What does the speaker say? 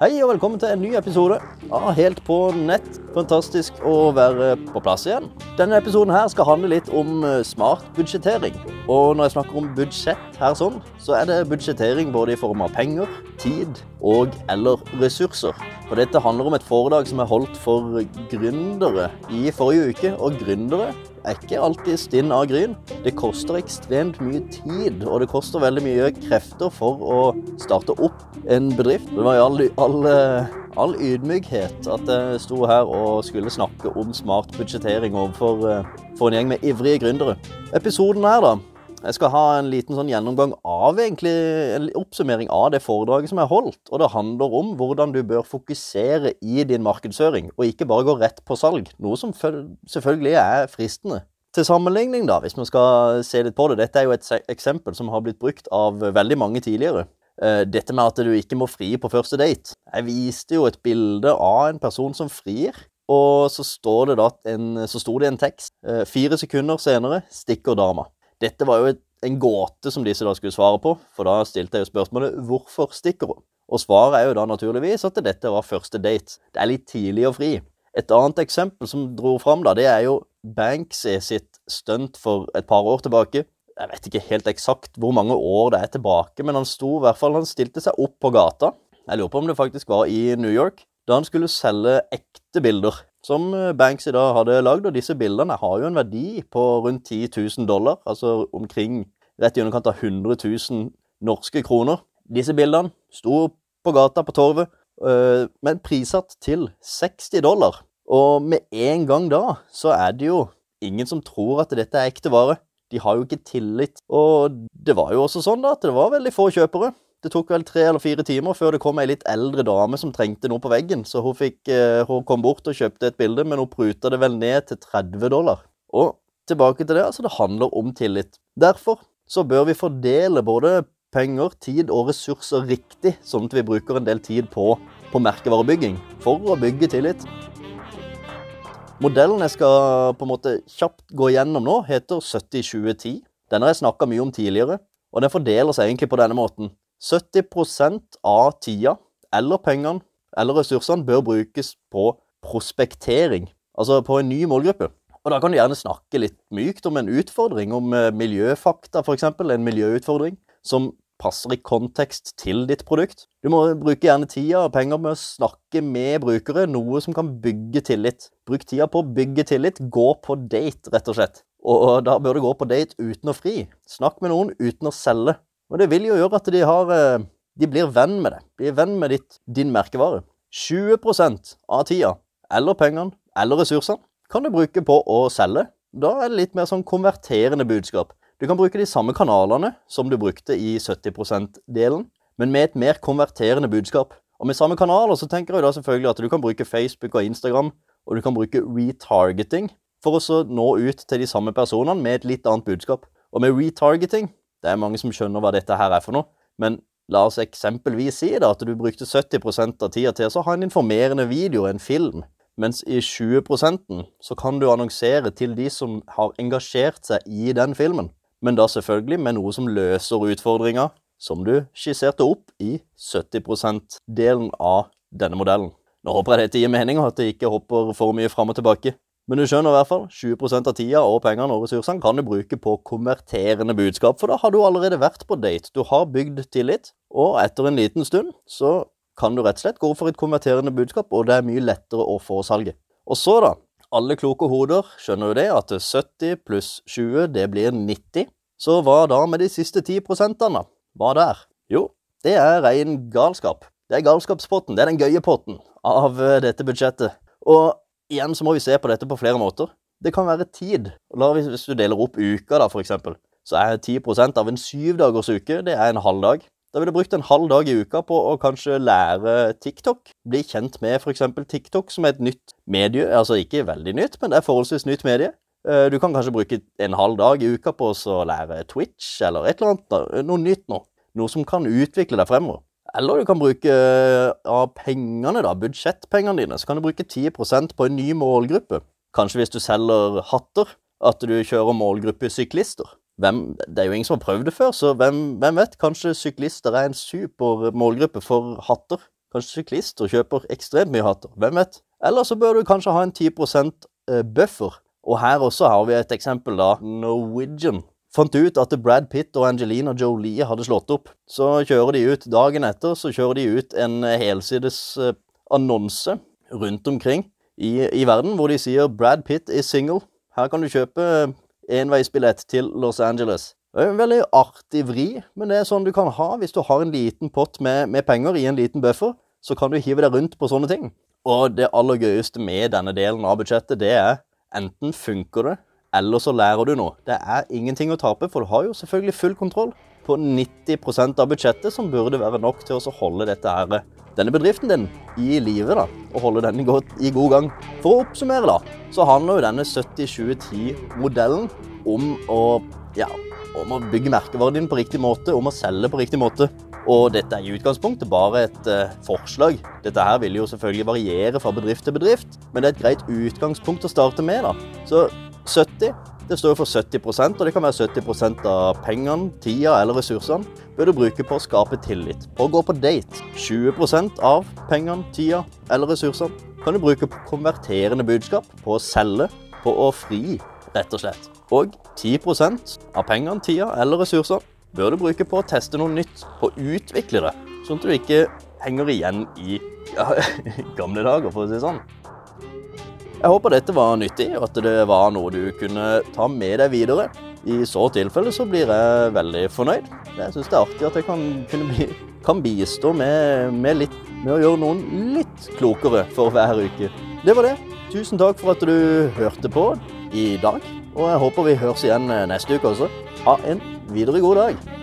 Hei og velkommen til en ny episode av Helt på nett. Fantastisk å være på plass igjen. Denne episoden her skal handle litt om eh, smart budsjettering. Og når jeg snakker om budsjett her sånn, så er det budsjettering både i form av penger, tid og eller ressurser. Og dette handler om et foredrag som er holdt for gründere i forrige uke. Og gründere er ikke alltid stinn av gryn. Det koster ekstremt mye tid, og det koster veldig mye krefter for å starte opp en bedrift. Det var i all, all, all ydmykhet at jeg sto her og skulle snakke om smart budsjettering overfor for en gjeng med ivrige gründere. Episoden her, da. Jeg skal ha en liten sånn gjennomgang av egentlig, en oppsummering av det foredraget som er holdt. Og det handler om hvordan du bør fokusere i din markedsføring, og ikke bare gå rett på salg. Noe som selvfølgelig er fristende. Til sammenligning, da, hvis man skal se litt på det. Dette er jo et eksempel som har blitt brukt av veldig mange tidligere. Eh, dette med at du ikke må fri på første date. Jeg viste jo et bilde av en person som frir, og så, står det da en, så sto det en tekst. Eh, fire sekunder senere stikker dama. Dette var jo et, en gåte som disse da skulle svare på, for da stilte jeg jo spørsmålet 'Hvorfor stikker hun?' Og svaret er jo da naturligvis at dette var første date. Det er litt tidlig å fri. Et annet eksempel som dro fram, da, det er jo Banksy sitt stunt for et par år tilbake jeg vet ikke helt eksakt hvor mange år det er tilbake, men han sto i hvert fall, han stilte seg opp på gata. Jeg lurer på om det faktisk var i New York, da han skulle selge ekte bilder. Som Banks Banksy da hadde lagd, og disse bildene har jo en verdi på rundt 10 000 dollar. Altså omkring rett i underkant av 100 000 norske kroner. Disse bildene sto på gata på torvet, øh, men prissatt til 60 dollar. Og med en gang da, så er det jo ingen som tror at dette er ekte vare de har jo ikke tillit. Og det var jo også sånn da, at det var veldig få kjøpere. Det tok vel tre eller fire timer før det kom ei litt eldre dame som trengte noe på veggen. Så hun, fikk, eh, hun kom bort og kjøpte et bilde, men hun pruta det vel ned til 30 dollar. Og tilbake til det, altså det handler om tillit. Derfor så bør vi fordele både penger, tid og ressurser riktig, sånn at vi bruker en del tid på, på merkevarebygging for å bygge tillit. Modellen jeg skal på en måte kjapt gå gjennom nå, heter 70-20-10. Den har jeg snakka mye om tidligere, og den fordeler seg egentlig på denne måten. 70% av tida, eller pengene, eller ressursene, bør brukes på prospektering. Altså på en ny målgruppe. Og da kan du gjerne snakke litt mykt om en utfordring, om eh, miljøfakta f.eks., en miljøutfordring, som passer i kontekst til ditt produkt. Du må bruke gjerne tida og penger med å snakke med brukere, noe som kan bygge tillit. Bruk tida på å bygge tillit. Gå på date, rett og slett. Og da bør du gå på date uten å fri. Snakk med noen uten å selge. Og det vil jo gjøre at de, har, eh, de blir venn med det. Blir venn med ditt, din merkevare. 20% av tida, eller pengene, eller ressursene, kan du bruke på å selge. Da er det litt mer sånn konverterende budskap. Du kan bruke de samme kanalene som du brukte i 70 %-delen, men med et mer konverterende budskap. Og med samme kanaler så tenker jeg da selvfølgelig at du kan bruke Facebook og Instagram, og du kan bruke retargeting for å nå ut til de samme personene med et litt annet budskap. Og med retargeting Det er mange som skjønner hva dette her er for noe, men la oss eksempelvis si da at du brukte 70 av tida til å ha en informerende video, en film, mens i 20% så kan du annonsere til de som har engasjert seg i den filmen men da selvfølgelig med noe som løser utfordringa som du skisserte opp i 70 %-delen av denne modellen. Nå håper jeg dette gir mening, og at det ikke hopper for mye fram og tilbake. Men du skjønner i hvert fall, 20 av tida og pengene og ressursene kan du bruke på konverterende budskap, for da har du allerede vært på date. Du har bygd tillit, og etter en liten stund så kan du rett og slett gå for et konverterende budskap, og det er mye lettere å få salget. Og så, da, alle kloke hoder skjønner jo det, at 70 pluss 20, det blir 90. Så hva da med de siste 10 prosentene? Hva der? Jo, det er ren galskap. Det er galskapspotten. Det er den gøye potten av eh, dette budsjettet. Og igjen så må vi se på dette på flere måter. Det kan være tid. La Hvis du deler opp uka, da, eksempel, så er 10% av en syvdagers uke det er en halv dag. Da ville du brukt en halv dag i uka på å kanskje lære TikTok. Bli kjent med f.eks. TikTok, som er et nytt medie. Altså ikke veldig nytt, men det er forholdsvis nytt medie. Eh, du kan kanskje bruke en halv dag i uka på å lære Twitch eller et eller annet. Noe nytt nå. Noe som kan utvikle deg fremover. Eller du kan bruke eh, av pengene, da, budsjettpengene dine, så kan du bruke 10% på en ny målgruppe. Kanskje hvis du selger hatter, at du kjører målgruppe syklister hvem, det er jo ingen som har prøvd det før, så hvem, hvem, vet? Kanskje syklister er en super målgruppe for hatter. kanskje syklister kjøper ekstremt mye hatter. Hvem vet? Eller så bør du kanskje ha en 10 eh, buffer. Og her også har vi et eksempel, da. Norwegian. Fant ut at Brad Pitt og Angelina Jolie hadde slått opp. Så kjører de ut dagen etter så kjører de ut en helsides eh, annonse rundt omkring i, i verden hvor de sier 'Brad Pitt is single'. Her kan du kjøpe enveisbillett til Los Angeles. Det er en veldig artig vri, men det er sånn du kan ha hvis du har en liten pott med, med penger i en liten buffer. Så kan du hive deg rundt på sånne ting. Og det aller gøyeste med denne delen av budsjettet, det er enten funker det, eller så lærer du noe. Det er ingenting å tape, for du har jo selvfølgelig full kontroll på 90% av budsjettet, som burde være nok til å holde dette her, denne bedriften din i live og holde den i god gang. For å oppsummere, da, så handler jo denne 70-20-10-modellen om å ja, om å bygge merkevaren din på riktig måte, om å selge på riktig måte. Og dette er i utgangspunktet bare et uh, forslag. Dette her vil jo selvfølgelig variere fra bedrift til bedrift, men det er et greit utgangspunkt å starte med. da. Så 70 det står for 70% og det kan være 70% av pengene, tida eller ressursene bør du bruke på å skape tillit, og gå på date. 20% av pengene, tida eller ressursene kan du bruke på konverterende budskap, på å selge, på å fri, rett og slett. Og 10% av pengene, tida eller ressursene bør du bruke på å teste noe nytt, på å utvikle det, sånn at du ikke henger igjen i ja, gamle dager, for å si det sånn. Jeg håper dette var nyttig, og at det var noe du kunne ta med deg videre. I så tilfelle så blir jeg veldig fornøyd. Jeg syns det er artig at jeg kan, bli, kan bistå med, med, litt, med, å gjøre noen litt klokere for hver uke. Det var det. Tusen takk for at du hørte på i dag. Og jeg håper vi høres igjen neste uke også. Ha en videre god dag.